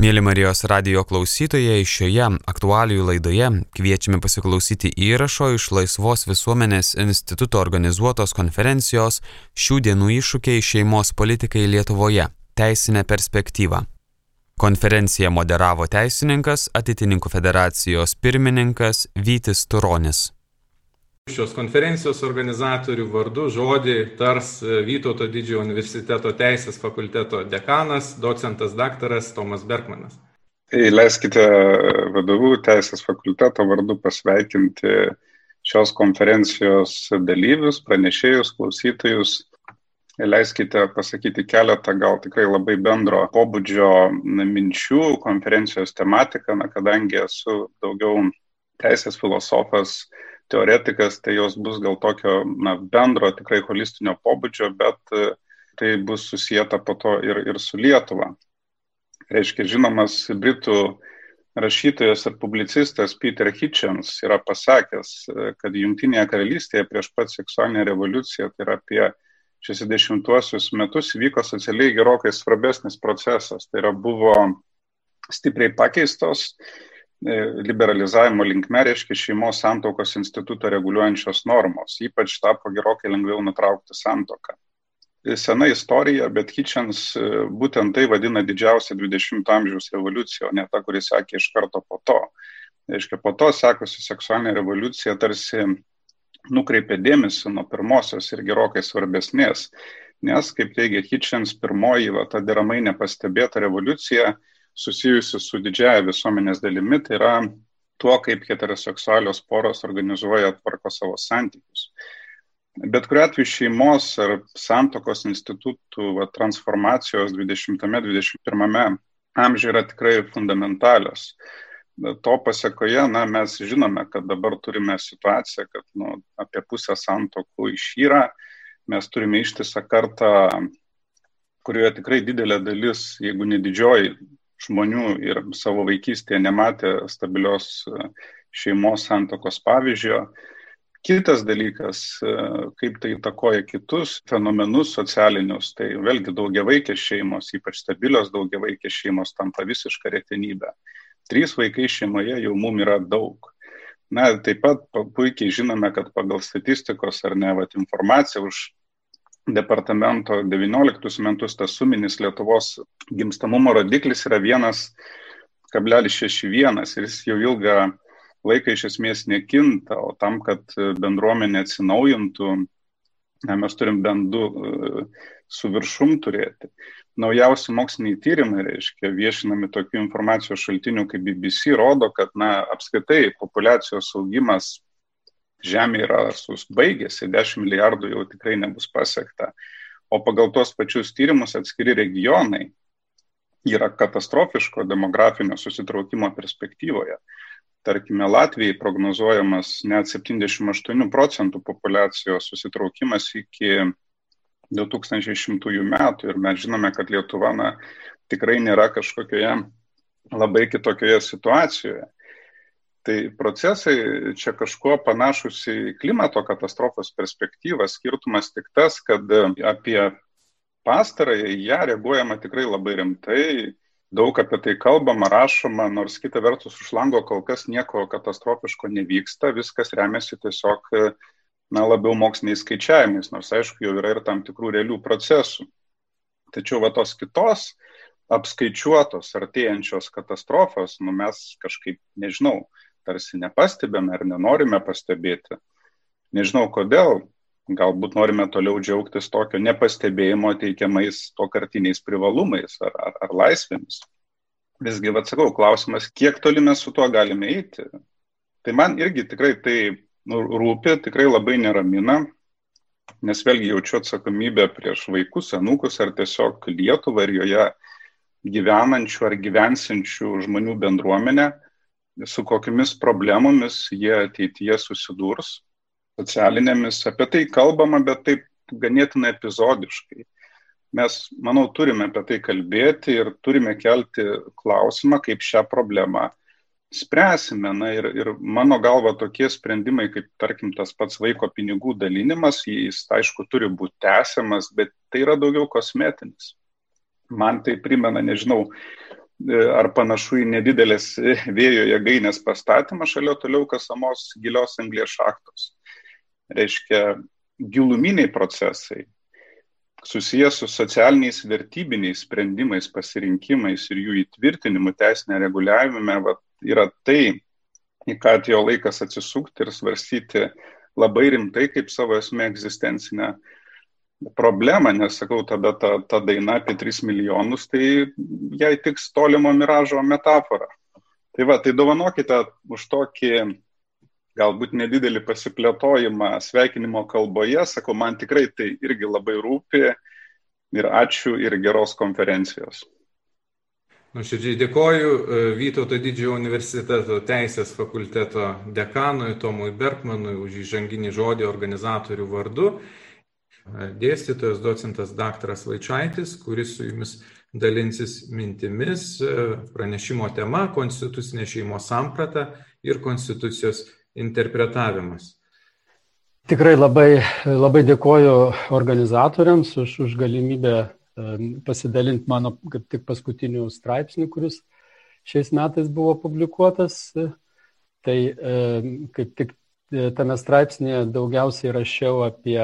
Mėly Marijos radio klausytojai, šioje aktualijų laidoje kviečiame pasiklausyti įrašo iš Laisvos visuomenės instituto organizuotos konferencijos Šių dienų iššūkiai šeimos politikai Lietuvoje - teisinė perspektyva. Konferenciją moderavo teisininkas, atitininkų federacijos pirmininkas Vytis Turonis. Šios konferencijos organizatorių vardu žodį tars e, Vytauto didžiojo universiteto teisės fakulteto dekanas, docentas daktaras Tomas Bergmanas. Tai leiskite vadovų teisės fakulteto vardu pasveikinti šios konferencijos dalyvius, pranešėjus, klausytojus. Leiskite pasakyti keletą gal tikrai labai bendro pobūdžio minčių konferencijos tematiką, na, kadangi esu daugiau teisės filosofas, teoretikas, tai jos bus gal tokio na, bendro, tikrai holistinio pobūdžio, bet e, tai bus susijęta po to ir, ir su Lietuva. Reiškia, žinomas Britų rašytojas ir publicistas Peter Hitchens yra pasakęs, e, kad Junktinėje karalystėje prieš pat seksualinę revoliuciją, tai yra apie 60-uosius metus, vyko socialiai gerokai svarbesnis procesas. Tai yra buvo stipriai pakeistos E, liberalizavimo linkme reiškia šeimos santaukos institutą reguliuojančios normos. Ypač tapo gerokai lengviau nutraukti santoką. E, sena istorija, bet Hitchens e, būtent tai vadina didžiausia 20-ojo amžiaus revoliucija, o ne ta, kuris sekė iš karto po to. Reiškia, po to sekusi seksualinė revoliucija tarsi nukreipė dėmesį nuo pirmosios ir gerokai svarbesnės, nes, kaip teigia Hitchens, pirmoji, va, ta deramai nepastebėta revoliucija susijusi su didžiaja visuomenės dalimi, tai yra tuo, kaip heteroseksualios poros organizuoja tvarko savo santykius. Bet kuriu atveju šeimos ar santokos institutų va, transformacijos 20-21 amžiuje yra tikrai fundamentalios. To pasiekoje, na, mes žinome, kad dabar turime situaciją, kad nu, apie pusę santokų išyra, mes turime ištisą kartą, kurioje tikrai didelė dalis, jeigu ne didžioji žmonių ir savo vaikystėje nematė stabilios e, šeimos santokos pavyzdžio. Kitas dalykas, e, kaip tai įtakoja kitus fenomenus socialinius, tai vėlgi daugiavaikės šeimos, ypač stabilios daugiavaikės šeimos tampa visišką retenybę. Trys vaikai šeimoje jau mum yra daug. Na, taip pat puikiai žinome, kad pagal statistikos ar ne, vat, informaciją už departamento 19 metus tas suminis Lietuvos gimstamumo rodiklis yra 1,61 ir jis jau ilgą laiką iš esmės nekinta, o tam, kad bendruomenė atsinaujintų, na, mes turim bent du e, su viršum turėti. Naujausi moksliniai tyrimai, reiškia, viešinami tokių informacijos šaltinių kaip BBC, rodo, kad, na, apskritai populacijos augimas Žemė yra baigėsi, 10 milijardų jau tikrai nebus pasiekta. O pagal tuos pačius tyrimus atskiri regionai yra katastrofiško demografinio susitraukimo perspektyvoje. Tarkime, Latvijai prognozuojamas net 78 procentų populacijos susitraukimas iki 2100 metų ir mes žinome, kad Lietuva na, tikrai nėra kažkokioje labai kitokioje situacijoje. Tai procesai čia kažkuo panašus į klimato katastrofos perspektyvą. Skirtumas tik tas, kad apie pastarąją ją reaguojama tikrai labai rimtai, daug apie tai kalbama, rašoma, nors kita vertus už lango kol kas nieko katastrofiško nevyksta, viskas remiasi tiesiog na, labiau moksliniais skaičiavimais, nors aišku jau yra ir tam tikrų realių procesų. Tačiau va tos kitos apskaičiuotos artėjančios katastrofos, nu mes kažkaip, nežinau, tarsi nepastebėme ar nenorime pastebėti. Nežinau kodėl, galbūt norime toliau džiaugtis tokio nepastebėjimo teikiamais to kartiniais privalumais ar, ar, ar laisvėmis. Visgi, atsakau, klausimas, kiek toli mes su tuo galime eiti. Tai man irgi tikrai tai nu, rūpi, tikrai labai neramina, nes vėlgi jaučiu atsakomybę prieš vaikus, anūkus ar tiesiog Lietuvą ir joje gyvenančių ar gyvensinčių žmonių bendruomenę, su kokiamis problemomis jie ateityje susidurs, socialinėmis, apie tai kalbama, bet taip ganėtinai epizodiškai. Mes, manau, turime apie tai kalbėti ir turime kelti klausimą, kaip šią problemą spręsime. Na ir, ir mano galva tokie sprendimai, kaip tarkim tas pats vaiko pinigų dalinimas, jis aišku turi būti tęsiamas, bet tai yra daugiau kosmetinis. Man tai primena, nežinau, ar panašu į nedidelės vėjo jėgainės pastatymą šalia toliau kasamos gilios anglės šachtos. Reiškia, giluminiai procesai susijęs su socialiniais vertybiniais sprendimais, pasirinkimais ir jų įtvirtinimu teisinė reguliavime va, yra tai, į ką atėjo laikas atsisukti ir svarstyti labai rimtai kaip savo esmė egzistencinę problemą, nes sakau, tada ta, ta daina apie 3 milijonus, tai jai tiks tolimo miražo metafora. Tai va, tai dovanokite už tokį galbūt nedidelį pasiplėtojimą sveikinimo kalboje, sakau, man tikrai tai irgi labai rūpi ir ačiū ir geros konferencijos. Nuoširdžiai dėkoju e, Vytauto didžiojo universiteto teisės fakulteto dekanui Tomui Bergmanui už įžanginį žodį organizatorių vardu. E, dėstytojas docentas daktaras Vaičiaitis, kuris su jumis dalinsis mintimis e, pranešimo tema Konstitucinė šeimos samprata ir Konstitucijos interpretavimas. Tikrai labai, labai dėkoju organizatoriams už, už galimybę pasidalinti mano kaip tik paskutinių straipsnių, kuris šiais metais buvo publikuotas. Tai kaip tik e, tame straipsnėje daugiausiai rašiau apie,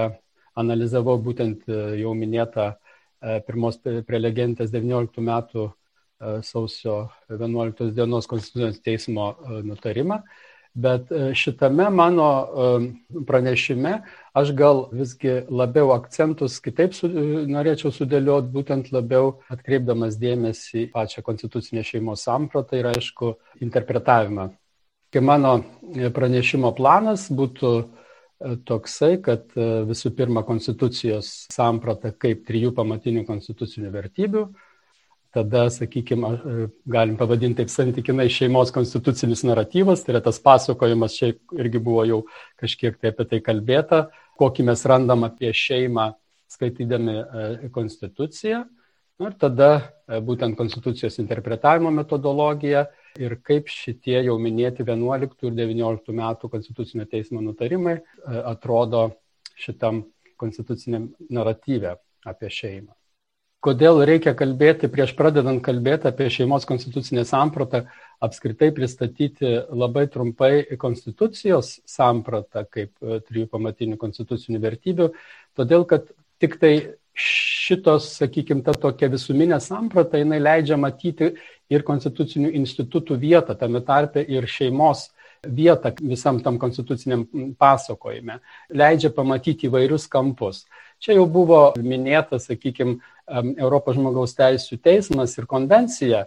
analizavau būtent e, jau minėtą e, pirmos prelegentės 19 metų sausio 11 dienos Konstitucijos teismo nutarimą Bet e, šitame mano e, pranešime aš gal visgi labiau akcentus kitaip su, e, norėčiau sudėlioti, būtent labiau atkreipdamas dėmesį pačią konstitucinę šeimos sampratą ir aišku interpretavimą. Kai mano pranešimo planas būtų toksai, kad visų pirma konstitucijos samprata kaip trijų pamatinių konstitucinių vertybių tada, sakykime, galim pavadinti taip santykinai šeimos konstitucinis naratyvas, tai yra tas pasakojimas, čia irgi buvo jau kažkiek tai apie tai kalbėta, kokį mes randam apie šeimą skaitydami e, konstituciją. Ir tada e, būtent konstitucijos interpretavimo metodologija ir kaip šitie jau minėti 11 ir 19 metų konstitucinio teismo nutarimai e, atrodo šitam konstituciniam naratyve apie šeimą. Kodėl reikia kalbėti, prieš pradedant kalbėti apie šeimos konstitucinę sampratą, apskritai pristatyti labai trumpai konstitucijos sampratą kaip e, trijų pamatinių konstitucinių vertybių, todėl kad tik tai šitos, sakykime, ta tokia visuminė samprata, jinai leidžia matyti ir konstitucinių institutų vietą, tame tarpe ir šeimos vietą visam tam konstituciniam pasakojime, leidžia pamatyti įvairius kampus. Čia jau buvo minėta, sakykime, Europos žmogaus teisų teismas ir konvencija,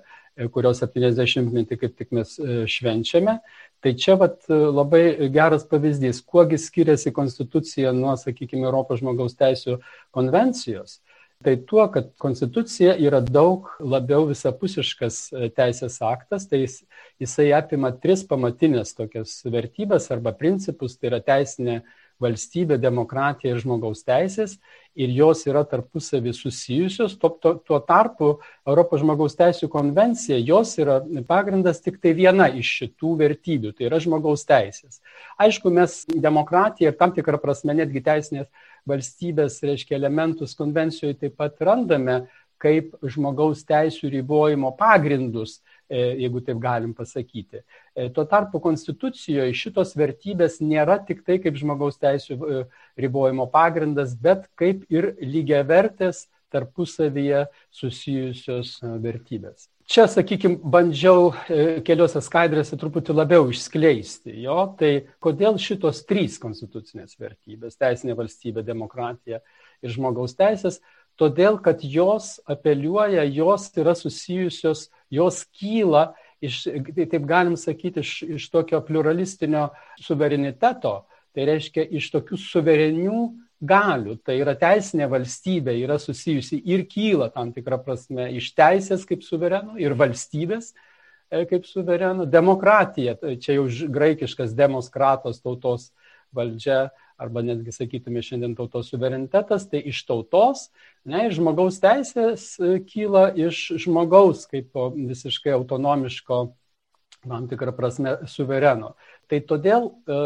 kurios 70-metį kaip tik mes e, švenčiame. Tai čia vat, e, labai geras pavyzdys, kuogi skiriasi konstitucija nuo, sakykime, Europos žmogaus teisų konvencijos. Tai tuo, kad konstitucija yra daug labiau visapusiškas teisės aktas, tai jis, jisai apima tris pamatinės tokias vertybės arba principus, tai yra teisinė valstybė, demokratija ir žmogaus teisės ir jos yra tarpusavį susijusios. Tuo, tuo, tuo tarpu Europos žmogaus teisų konvencija, jos yra pagrindas tik tai viena iš šitų vertybių, tai yra žmogaus teisės. Aišku, mes demokratiją ir tam tikrą prasme netgi teisinės valstybės, reiškia, elementus konvencijoje taip pat randame kaip žmogaus teisų ribojimo pagrindus jeigu taip galim pasakyti. E, tuo tarpu Konstitucijoje šitos vertybės nėra tik tai kaip žmogaus teisų e, ribojimo pagrindas, bet kaip ir lygiavertės tarpusavyje susijusios vertybės. Čia, sakykime, bandžiau keliose skaidrėse truputį labiau išskleisti jo, tai kodėl šitos trys konstitucinės vertybės - teisinė valstybė, demokratija ir žmogaus teisės todėl kad jos apeliuoja, jos yra susijusios, jos kyla iš, tai taip galim sakyti, iš, iš tokio pluralistinio suvereniteto, tai reiškia iš tokių suverenių galių, tai yra teisinė valstybė, yra susijusi ir kyla tam tikrą prasme iš teisės kaip suverenų ir valstybės e, kaip suverenų, demokratija, tai čia jau graikiškas demokratos tautos valdžia arba netgi sakytume šiandien tautos suverenitetas, tai iš tautos, ne, ir žmogaus teisės e, kyla iš žmogaus kaip visiškai autonomiško, tam tikrą prasme, suvereno. Tai todėl e,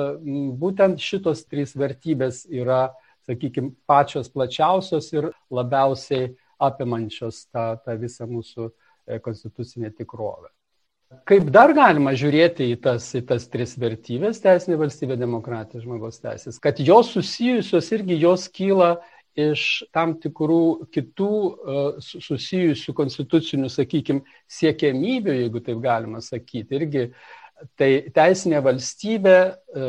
būtent šitos trys vertybės yra, sakykime, pačios plačiausios ir labiausiai apimančios tą, tą visą mūsų konstitucinė tikrovė. Kaip dar galima žiūrėti į tas, į tas tris vertybės - teisinė valstybė, demokratija, žmogaus teisės, kad jos susijusios irgi jos kyla iš tam tikrų kitų susijusių konstitucinių, sakykime, siekiamybių, jeigu taip galima sakyti. Irgi tai teisinė valstybė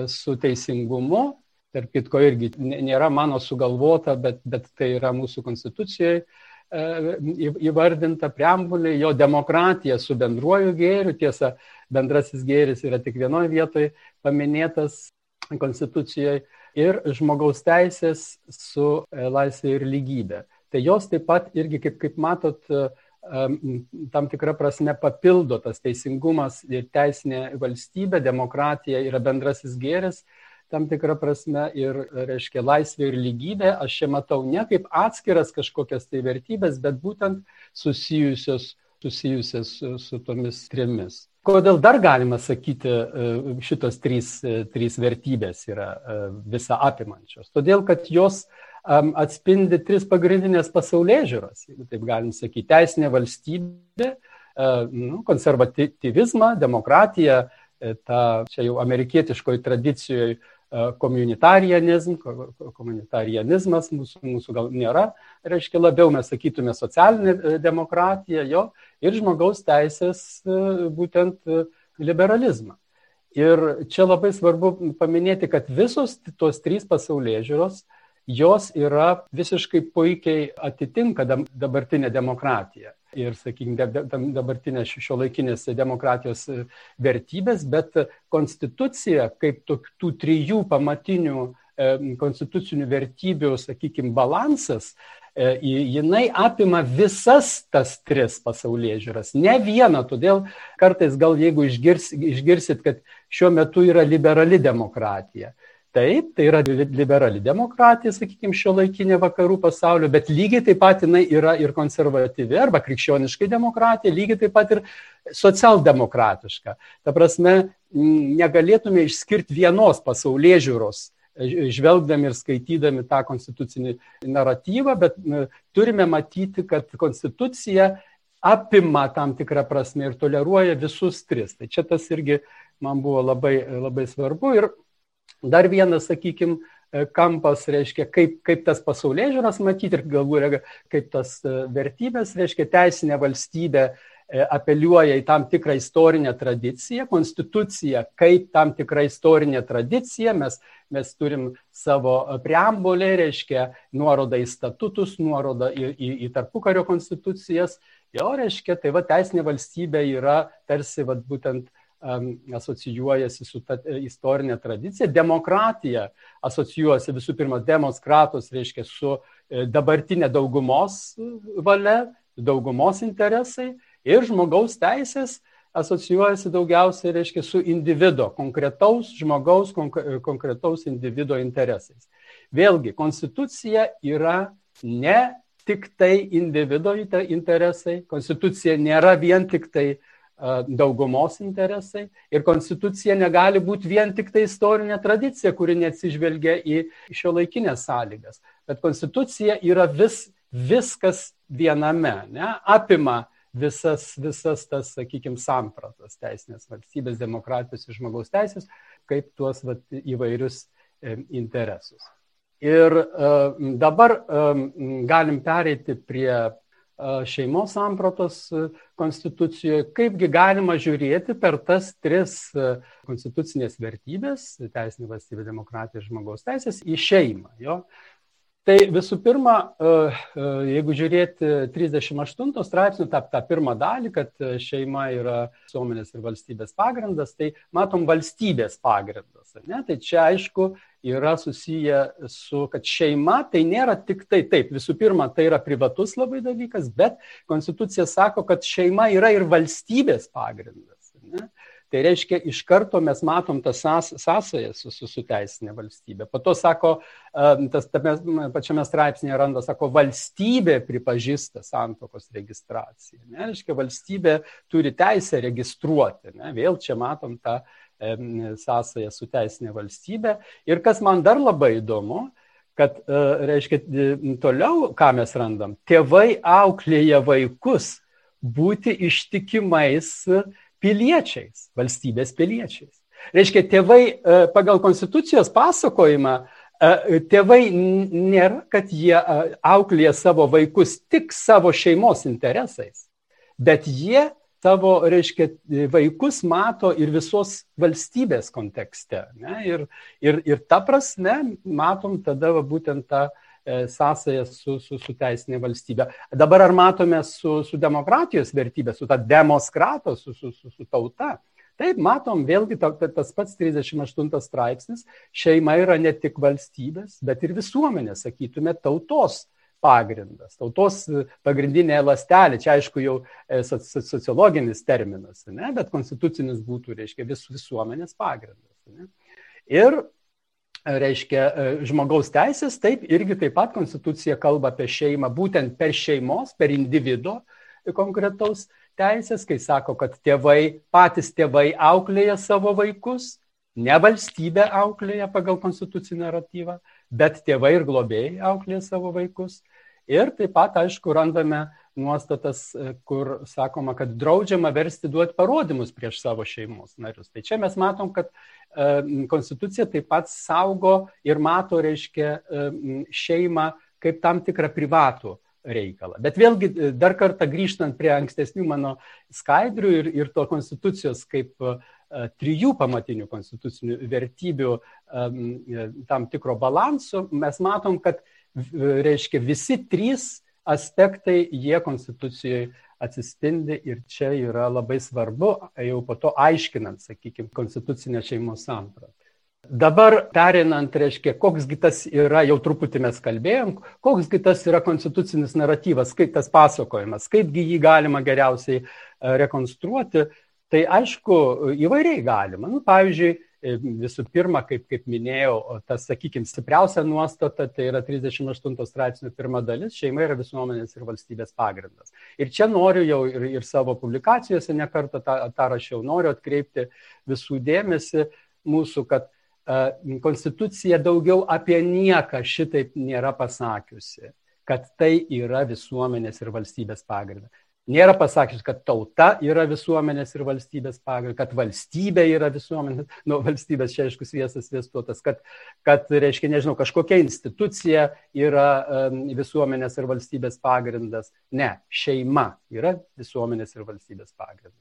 su teisingumu, tarp kitko irgi nėra mano sugalvota, bet, bet tai yra mūsų konstitucijoje įvardinta preambulė, jo demokratija su bendruoju gėriu, tiesa, bendrasis gėris yra tik vienoje vietoje paminėtas konstitucijoje ir žmogaus teisės su e, laisvė ir lygybė. Tai jos taip pat irgi, kaip, kaip matot, e, tam tikrą prasme papildo tas teisingumas ir teisinė valstybė, demokratija yra bendrasis gėris, tam tikrą prasme ir, reiškia, laisvė ir lygybė, aš čia matau ne kaip atskiras kažkokias tai vertybės, bet būtent susijusios, susijusios su, su tomis trimis. Kodėl dar galima sakyti, e, šitos trys, e, trys vertybės yra e, visą apimančios? Todėl, kad jos atspindi tris pagrindinės pasaulyje žiūros, jeigu taip galim sakyti, teisinė valstybė, nu, konservatyvizmą, demokratiją, ta čia jau amerikietiškoji tradicijoje komunitarianizm, komunitarianizmas mūsų, mūsų gal nėra, reiškia labiau mes sakytume socialinė demokratija, jo, ir žmogaus teisės būtent liberalizmą. Ir čia labai svarbu paminėti, kad visos tos trys pasaulyje žiūros, jos yra visiškai puikiai atitinka dabartinę demokratiją ir, sakykime, dabartinės šio laikinės demokratijos e, vertybės, bet konstitucija kaip tų trijų pamatinių e, konstitucinių vertybių, sakykime, balansas, e, jinai apima visas tas tris pasaulyje žiūras, ne vieną, todėl kartais gal jeigu išgirs, išgirsit, kad šiuo metu yra liberali demokratija, Taip, tai yra liberali demokratija, sakykime, šio laikinė vakarų pasaulio, bet lygiai taip pat jinai yra ir konservatyvi arba krikščioniškai demokratija, lygiai taip pat ir socialdemokratiška. Ta prasme, negalėtume išskirti vienos pasaulyje žiūros, žvelgdami ir skaitydami tą konstitucinį naratyvą, bet turime matyti, kad konstitucija apima tam tikrą prasme ir toleruoja visus tris. Tai čia tas irgi man buvo labai, labai svarbu. Ir Dar vienas, sakykime, kampas, reiškia, kaip, kaip tas pasaulyje žiūras matyti ir galbūt kaip tas e, vertybės, reiškia, teisinė valstybė e, apeliuoja į tam tikrą istorinę tradiciją, konstitucija kaip tam tikra istorinė tradicija, mes, mes turim savo preambulę, reiškia, nuorodą į statutus, nuorodą į, į, į tarpukario konstitucijas, jo reiškia, tai va teisinė valstybė yra tarsi va, būtent asocijuojasi su ta e, istorinė tradicija. Demokratija asocijuojasi visų pirma demokratus, reiškia su e, dabartinė daugumos e, valia, daugumos interesai ir žmogaus teisės asocijuojasi daugiausiai, reiškia, su individo, konkretaus žmogaus, konkretaus individo interesais. Vėlgi, konstitucija yra ne tik tai individo interesai, konstitucija nėra vien tik tai uh, daugumos interesai ir konstitucija negali būti vien tik tai istorinė tradicija, kuri neatsižvelgia į šio laikinės sąlygas. Bet konstitucija yra vis, viskas viename, ne, apima visas, visas tas, sakykime, sampratas teisinės valstybės, demokratijos ir žmogaus teisės, kaip tuos vat, įvairius e, interesus. Ir e, dabar e, galim pereiti prie šeimos sampratos konstitucijoje, kaipgi galima žiūrėti per tas tris konstitucinės vertybės - teisinė valstybė, demokratija ir žmogaus teisės - į šeimą. Jo? Tai visų pirma, jeigu žiūrėti 38 straipsnių, tą, tą pirmą dalį, kad šeima yra visuomenės ir valstybės pagrindas, tai matom valstybės pagrindas. Ne? Tai čia aišku yra susiję su, kad šeima tai nėra tik tai taip, visų pirma, tai yra privatus labai dalykas, bet konstitucija sako, kad šeima yra ir valstybės pagrindas. Ne? Tai reiškia, iš karto mes matom tą sąsąją su, su, su teisinė valstybė. Po to sako, tas tame pačiame straipsnėje randa, sako, valstybė pripažįsta santokos registraciją. Ne? Reiškia, valstybė turi teisę registruoti. Ne? Vėl čia matom tą uh, sąsąją su teisinė valstybė. Ir kas man dar labai įdomu, kad, e, reiškia, toliau, ką mes randam, tėvai auklėja vaikus būti ištikimais piliečiais, valstybės piliečiais. Reiškia, tėvai pagal konstitucijos pasakojimą tėvai nėra, kad jie auklėja savo vaikus tik savo šeimos interesais, bet jie savo, reiškia, vaikus mato ir visos valstybės kontekste. Ne? Ir, ir, ir ta prasme matom tada va, būtent tą e, sąsąją su, su, su teisinė valstybė. Dabar ar matome su, su demokratijos vertybė, su ta demokrato, su, su, su, su tauta? Taip, matom, vėlgi ta, tas pats 38 straipsnis, šeima yra ne tik valstybės, bet ir visuomenė, sakytume, tautos pagrindas, tautos pagrindinė lastelė, čia aišku jau e, sociologinis terminas, ne, bet konstitucinis būtų, reiškia, vis, visuomenės pagrindas. Ne. Ir, reiškia, e, žmogaus teisės, taip, irgi taip pat konstitucija kalba apie šeimą, būtent per šeimos, per individo konkretaus teisės, kai sako, kad tėvai, patys tėvai auklėja savo vaikus, ne valstybė auklėja pagal konstitucinį naratyvą, bet tėvai ir globėjai auklėja savo vaikus. Ir taip pat, aišku, randame nuostatas, kur sakoma, kad draudžiama versti duoti parodymus prieš savo šeimos narius. Tai čia mes matom, kad e, konstitucija taip pat saugo ir mato, reiškia, e, šeimą kaip tam tikrą privatų reikalą. Bet vėlgi, e, dar kartą grįžtant prie ankstesnių mano skaidrių ir, ir to konstitucijos kaip trijų pamatinių konstitucinių vertybių tam tikro balanso, mes matom, kad reiškia visi trys aspektai jie konstitucijoje atsispindi ir čia yra labai svarbu, jau po to aiškinant, sakykime, konstitucinę šeimos sampratą. Dabar perinant, reiškia, koksgi tas yra, jau truputį mes kalbėjom, koksgi tas yra konstitucinis naratyvas, kaip tas pasakojimas, kaipgi jį galima geriausiai e, rekonstruoti, tai aišku, įvairiai galima. Nu, pavyzdžiui, visų pirma, kaip, kaip minėjau, tas, sakykime, stipriausia nuostata, tai yra 38 straipsnio pirma dalis, šeima yra visuomenės ir valstybės pagrindas. Ir čia noriu jau ir, ir savo publikacijose nekartą tą, tą rašiau, noriu atkreipti visų dėmesį mūsų, kad Konstitucija daugiau apie nieką šitaip nėra pasakiusi, kad tai yra visuomenės ir valstybės pagrindas. Nėra pasakius, kad tauta yra visuomenės ir valstybės pagrindas, kad valstybė yra visuomenės, nu, valstybės čia aišku sviesas sviestuotas, kad, kad, reiškia, nežinau, kažkokia institucija yra um, visuomenės ir valstybės pagrindas. Ne, šeima yra visuomenės ir valstybės pagrindas.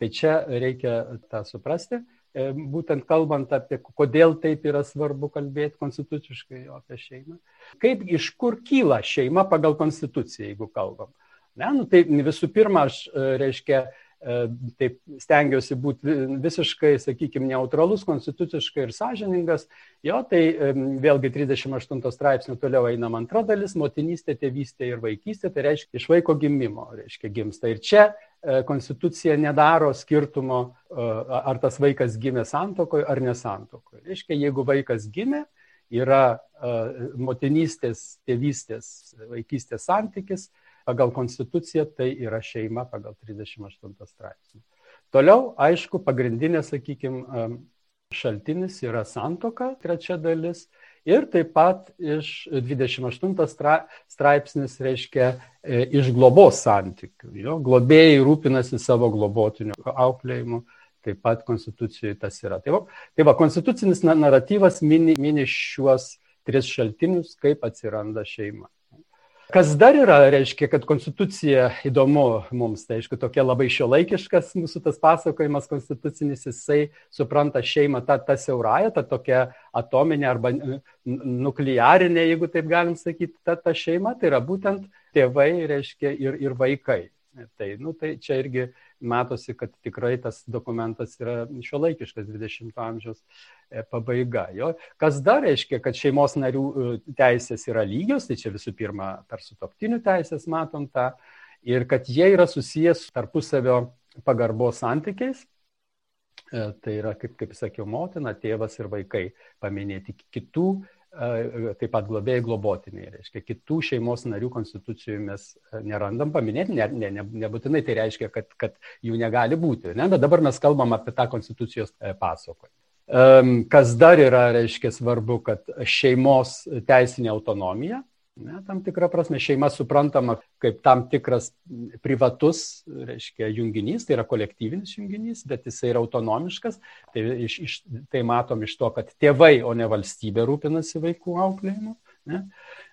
Tai čia reikia tą suprasti. E, būtent kalbant apie, kodėl taip yra svarbu kalbėti konstituciškai apie šeimą. Kaip iš kur kyla šeima pagal konstituciją, jeigu kalbam. Ne, nu, tai visų pirma, aš, e, reiškia, e, taip stengiuosi būti visiškai, sakykime, neutralus, konstituciškai ir sąžiningas. Jo, tai vėlgi 38 straipsnių toliau einam antra dalis - motinystė, tėvystė ir vaikystė, tai reiškia iš vaiko gimimo, reiškia gimsta. Ir čia E, konstitucija nedaro skirtumo, e, ar tas vaikas gimė santokoje ar nesantokoje. Reiškia, jeigu vaikas gimė, yra e, motinystės, tėvystės, vaikystės santykis, pagal konstituciją tai yra šeima pagal 38 straipsnį. Toliau, aišku, pagrindinė, sakykime, šaltinis yra santoka, trečia dalis, Ir taip pat iš 28 straipsnis reiškia e, iš globos santykių. Jo, globėjai rūpinasi savo globotiniu auklėjimu, taip pat konstitucijoje tas yra. Tai va, tai va konstitucinis naratyvas mini, mini šiuos tris šaltinius, kaip atsiranda šeima. Kas dar yra, reiškia, kad konstitucija įdomu mums, tai aišku, tokia labai šiuolaikiškas mūsų tas pasakojimas konstitucinis, jisai supranta šeimą tą, tą siaurąją, tą tokią atominę arba nuklearinę, jeigu taip galim sakyti, tą, tą šeimą, tai yra būtent tėvai, reiškia, ir, ir vaikai. Tai, nu, tai čia irgi matosi, kad tikrai tas dokumentas yra šiuolaikiškas 20-ojo amžiaus e, pabaiga. Jo. Kas dar reiškia, kad šeimos narių e, teisės yra lygios, tai čia visų pirma per sutoktinių teisės matom tą, ir kad jie yra susijęs tarpusavio pagarbos santykiais. E, tai yra, kaip, kaip sakiau, motina, tėvas ir vaikai paminėti kitų taip pat globėjai globotiniai. Reiškia, kitų šeimos narių konstitucijų mes nerandam paminėti, ne, ne, ne, nebūtinai tai reiškia, kad, kad jų negali būti. Ne? Bet dabar mes kalbam apie tą konstitucijos pasakojimą. Kas dar yra, reiškia, svarbu, kad šeimos teisinė autonomija, Ne, tam tikrą prasme šeima suprantama kaip tam tikras privatus, reiškia, junginys, tai yra kolektyvinis junginys, bet jisai yra autonomiškas. Tai, iš, iš, tai matom iš to, kad tėvai, o ne valstybė rūpinasi vaikų auklėjimu. Ne?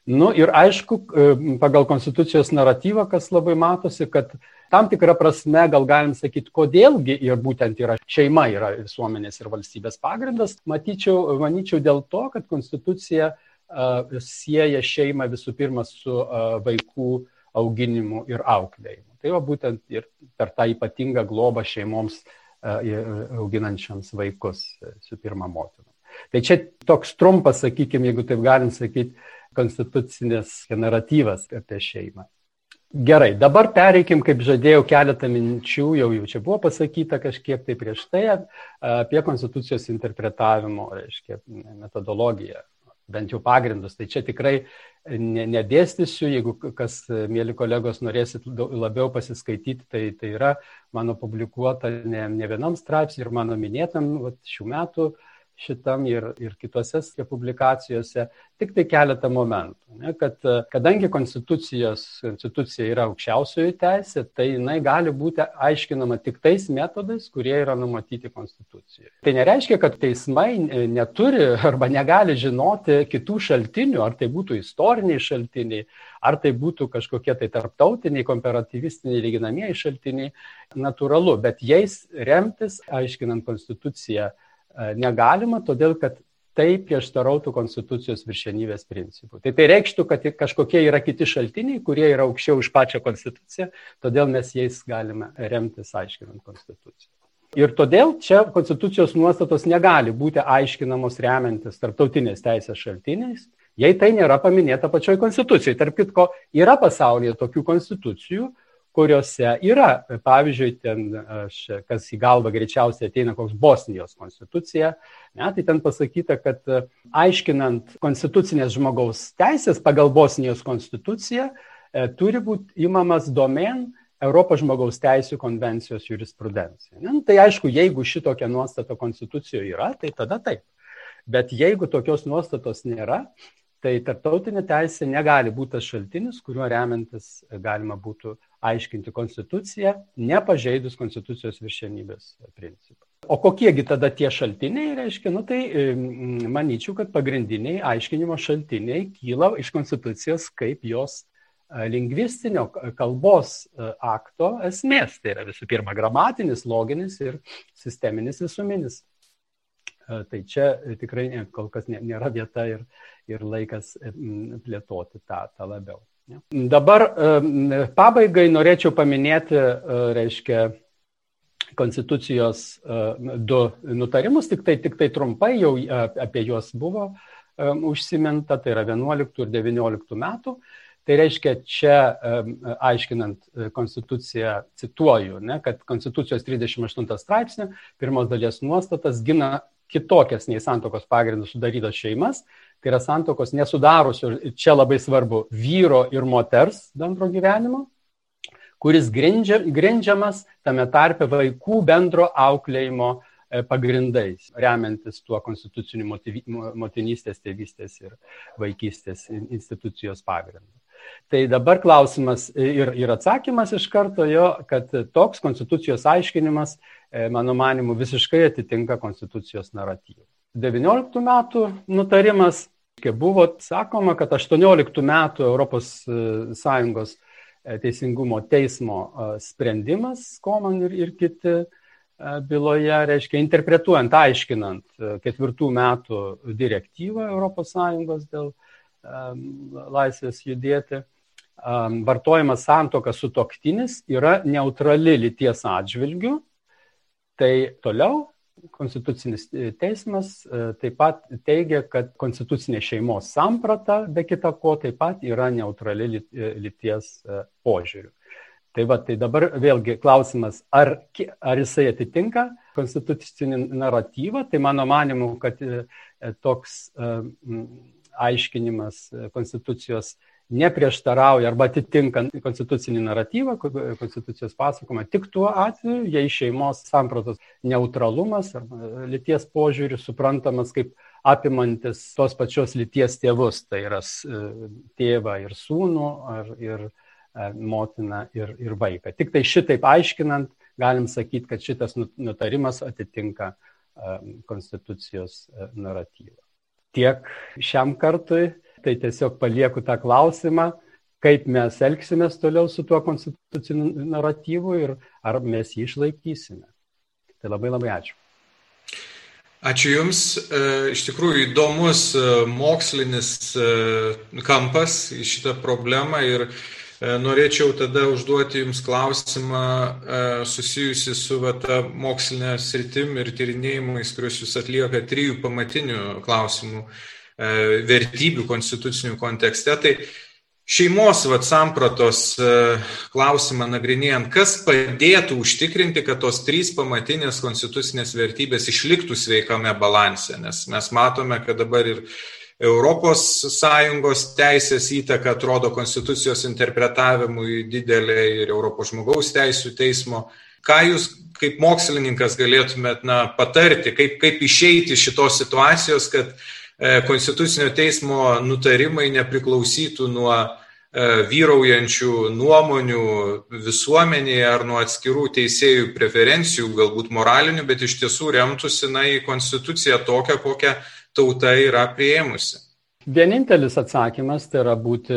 Nu, ir aišku, e, pagal konstitucijos naratyvą, kas labai matosi, kad tam tikrą prasme gal galim sakyti, kodėlgi ir būtent yra šeima yra visuomenės ir valstybės pagrindas, matyčiau, manyčiau dėl to, kad konstitucija sieja šeimą visų pirma su vaikų auginimu ir auklėjimu. Tai va būtent ir per tą ypatingą globą šeimoms auginančiams vaikus, su pirma motina. Tai čia toks trumpas, sakykime, jeigu taip galim sakyti, konstitucinės naratyvas apie šeimą. Gerai, dabar pereikim, kaip žadėjau, keletą minčių, jau, jau čia buvo pasakyta kažkiek tai prieš tai apie konstitucijos interpretavimo, reiškia, metodologiją, bent jau pagrindus. Tai čia tikrai nedėstysiu, jeigu kas, mėly kolegos, norėsit labiau pasiskaityti, tai, tai yra mano publikuota ne, ne vienam straipsniui ir mano minėtam vat, šių metų uh, šitam ir, ir kitose publikacijose, tik tai keletą momentų. Ne, kad, kadangi konstitucija yra aukščiausioji teisė, tai jinai gali būti aiškinama tik tais metodais, kurie yra numatyti konstitucijoje. Tai nereiškia, kad teismai neturi arba negali žinoti kitų šaltinių, ar tai būtų istoriniai šaltiniai, ar tai būtų kažkokie tai tarptautiniai, komparatyvistiniai, lyginamieji šaltiniai, natūralu, bet jais remtis, aiškinant konstituciją, negalima, todėl kad tai prieštarautų konstitucijos viršenybės principų. Tai tai reikštų, kad kažkokie yra kiti šaltiniai, kurie yra aukščiau už pačią konstituciją, todėl mes jais galime remtis aiškinant konstituciją. Ir todėl čia konstitucijos nuostatos negali būti aiškinamos remiantis tarptautinės teisės šaltiniais, jei tai nėra paminėta pačioj konstitucijai. Tarp kitko, yra pasaulyje tokių konstitucijų, kuriuose yra, pavyzdžiui, ten, aš, kas į galvą greičiausiai ateina koks Bosnijos konstitucija, ne, tai ten pasakyta, kad aiškinant konstitucinės žmogaus teisės pagal Bosnijos konstituciją, e, turi būti imamas domen Europos žmogaus teisų konvencijos jurisprudencija. Ne? Nu, tai aišku, jeigu šitokia nuostata konstitucijoje yra, tai tada taip. Bet jeigu tokios nuostatos nėra, tai tarptautinė teisė negali būti tas šaltinis, kuriuo remiantis galima būtų aiškinti konstituciją, nepažeidus konstitucijos viršenybės principą. O kokiegi tada tie šaltiniai reiškia? Nu, tai manyčiau, kad pagrindiniai aiškinimo šaltiniai kyla iš konstitucijos kaip jos lingvistinio kalbos akto esmės. Tai yra visų pirma gramatinis, loginis ir sisteminis visuminis. Tai čia tikrai kol kas nėra vieta ir, ir laikas plėtoti tą, tą labiau. Dabar pabaigai norėčiau paminėti, e, reiškia, konstitucijos e, du nutarimus, tik tai, tik tai trumpai jau e, apie juos buvo užsiminta, tai yra 11 ir 19 metų. Tai reiškia, čia aiškinant konstituciją, cituoju, ne, kad konstitucijos 38 straipsnė, pirmos dalies nuostatas gina kitokias nei santokos pagrindų sudarytas šeimas, tai yra santokos nesudarusių, čia labai svarbu, vyro ir moters bendro gyvenimo, kuris grindžia, grindžiamas tame tarpe vaikų bendro auklėjimo e, pagrindais, remiantis tuo konstituciniu motinystės, tėvystės ir vaikystės institucijos pagrindu. Tai dabar klausimas ir, ir atsakymas iš karto jo, kad toks konstitucijos aiškinimas, e, mano manimu, visiškai atitinka konstitucijos naratyvą. 19 metų nutarimas, buvo sakoma, kad 18 metų Europos e, e, teisingumo teismo e, sprendimas, Koman ir, ir kiti byloje, reiškia, interpretuojant, aiškinant ketvirtų metų direktyvą Sąjungos dėl laisvės judėti, um, vartojimas santoka su toktinis yra neutrali lyties atžvilgių, tai toliau Konstitucinis teismas e, taip pat teigia, kad konstitucinė šeimos samprata, be kita ko, taip pat yra neutrali lyties e, požiūrių. Tai, va, tai dabar vėlgi klausimas, ar, ar jisai atitinka konstitucinį naratyvą, tai mano manimu, kad e, toks aiškinimas konstitucijos neprieštarauja arba atitinka konstitucinį naratyvą, konstitucijos pasakojimą tik tuo atveju, jei šeimos sampratos neutralumas arba lyties požiūris suprantamas kaip apimantis tos pačios lyties tėvus, tai yra tėvą ir sūnų, ar ir motiną ir, ir vaiką. Tik tai šitaip aiškinant, galim sakyti, kad šitas nutarimas atitinka konstitucijos naratyvą. Tiek šiam kartui, tai tiesiog palieku tą klausimą kaip mes elgsimės toliau su tuo konstituciniu naratyvu ir ar mes jį išlaikysime. Tai labai labai ačiū. Ačiū Jums. E, iš tikrųjų įdomus e, mokslinis e, kampas į šitą problemą ir norėčiau tada užduoti Jums klausimą susijusi su ta mokslinė sritim ir tyrinėjimais, kuriuos Jūs atlieka trijų pamatinių klausimų vertybių konstitucinių kontekste. Tai šeimos vat, sampratos e, klausimą nagrinėjant, kas padėtų užtikrinti, kad tos trys pamatinės konstitucinės vertybės išliktų sveikame balanse, nes mes matome, kad dabar ir ES teisės įtaka atrodo konstitucijos interpretavimui didelė ir Europos žmogaus teisų teismo. Ką jūs kaip mokslininkas galėtumėt na, patarti, kaip, kaip išeiti iš šitos situacijos, kad E, konstitucinio teismo nutarimai nepriklausytų nuo e, vyraujančių nuomonių visuomenėje ar nuo atskirų teisėjų preferencijų, galbūt moralinių, bet iš tiesų remtųsi na, į konstituciją tokią, kokią tauta yra prieimusi. Vienintelis atsakymas tai yra būti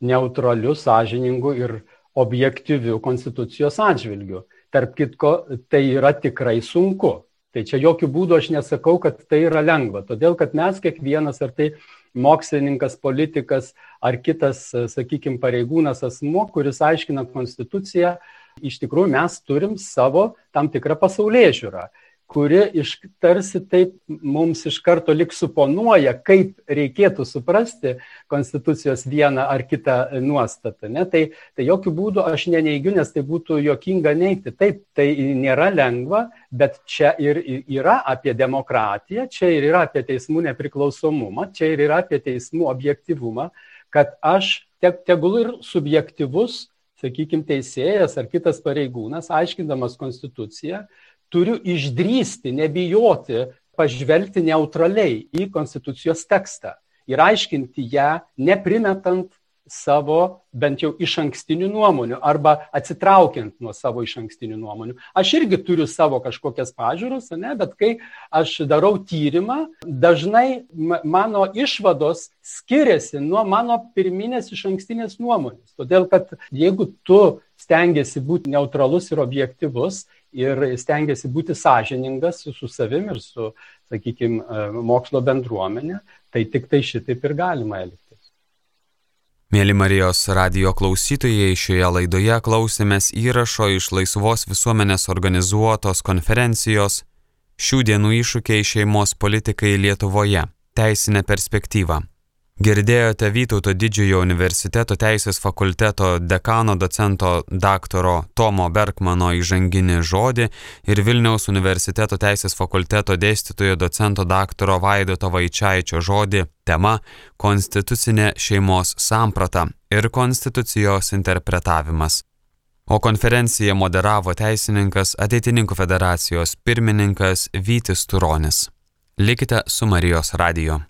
neutraliu, sąžiningu ir objektyviu konstitucijos atžvilgiu. Tarp kitko, tai yra tikrai sunku. Tai čia jokių būdų aš nesakau, kad tai yra lengva, todėl kad mes kiekvienas, ar tai mokslininkas, politikas, ar kitas, sakykime, pareigūnas asmuo, kuris aiškina konstituciją, iš tikrųjų mes turim savo tam tikrą pasaulyje žiūrą kuri iš tarsi taip mums iš karto lik suponuoja, kaip reikėtų suprasti Konstitucijos vieną ar kitą nuostatą. Ne? Tai, tai jokių būdų aš neneigiu, nes tai būtų jokinga neigti. Taip, tai nėra lengva, bet čia ir yra apie demokratiją, čia ir yra apie teismų nepriklausomumą, čia ir yra apie teismų objektivumą, kad aš tegul ir subjektivus, sakykime, teisėjas ar kitas pareigūnas, aiškindamas Konstituciją, turiu išdrysti, nebijoti pažvelgti neutraliai į Konstitucijos tekstą ir aiškinti ją, neprimetant savo bent jau iš ankstinių nuomonių arba atsitraukiant nuo savo iš ankstinių nuomonių. Aš irgi turiu savo kažkokias pažiūros, ne, bet kai aš darau tyrimą, dažnai mano išvados skiriasi nuo mano pirminės iš ankstinės nuomonės. Todėl, kad jeigu tu stengiasi būti neutralus ir objektivus, ir stengiasi būti sąžiningas su, su savim ir su, sakykime, mokslo bendruomenė, tai tik tai šitaip ir galima elgtis. Mėly Marijos radio klausytojai, šioje laidoje klausėmės įrašo iš Laisvos visuomenės organizuotos konferencijos Šių dienų iššūkiai šeimos politikai Lietuvoje - teisinė perspektyva. Girdėjote Vytauto didžiojo universiteto teisės fakulteto dekano docento daktaro Tomo Bergmano įžanginį žodį ir Vilniaus universiteto teisės fakulteto dėstytojo docento daktaro Vaidoto Vaičiaičio žodį tema Konstitucinė šeimos samprata ir konstitucijos interpretavimas. O konferenciją moderavo teisininkas Ateitininkų federacijos pirmininkas Vytis Turonis. Likite su Marijos radiju.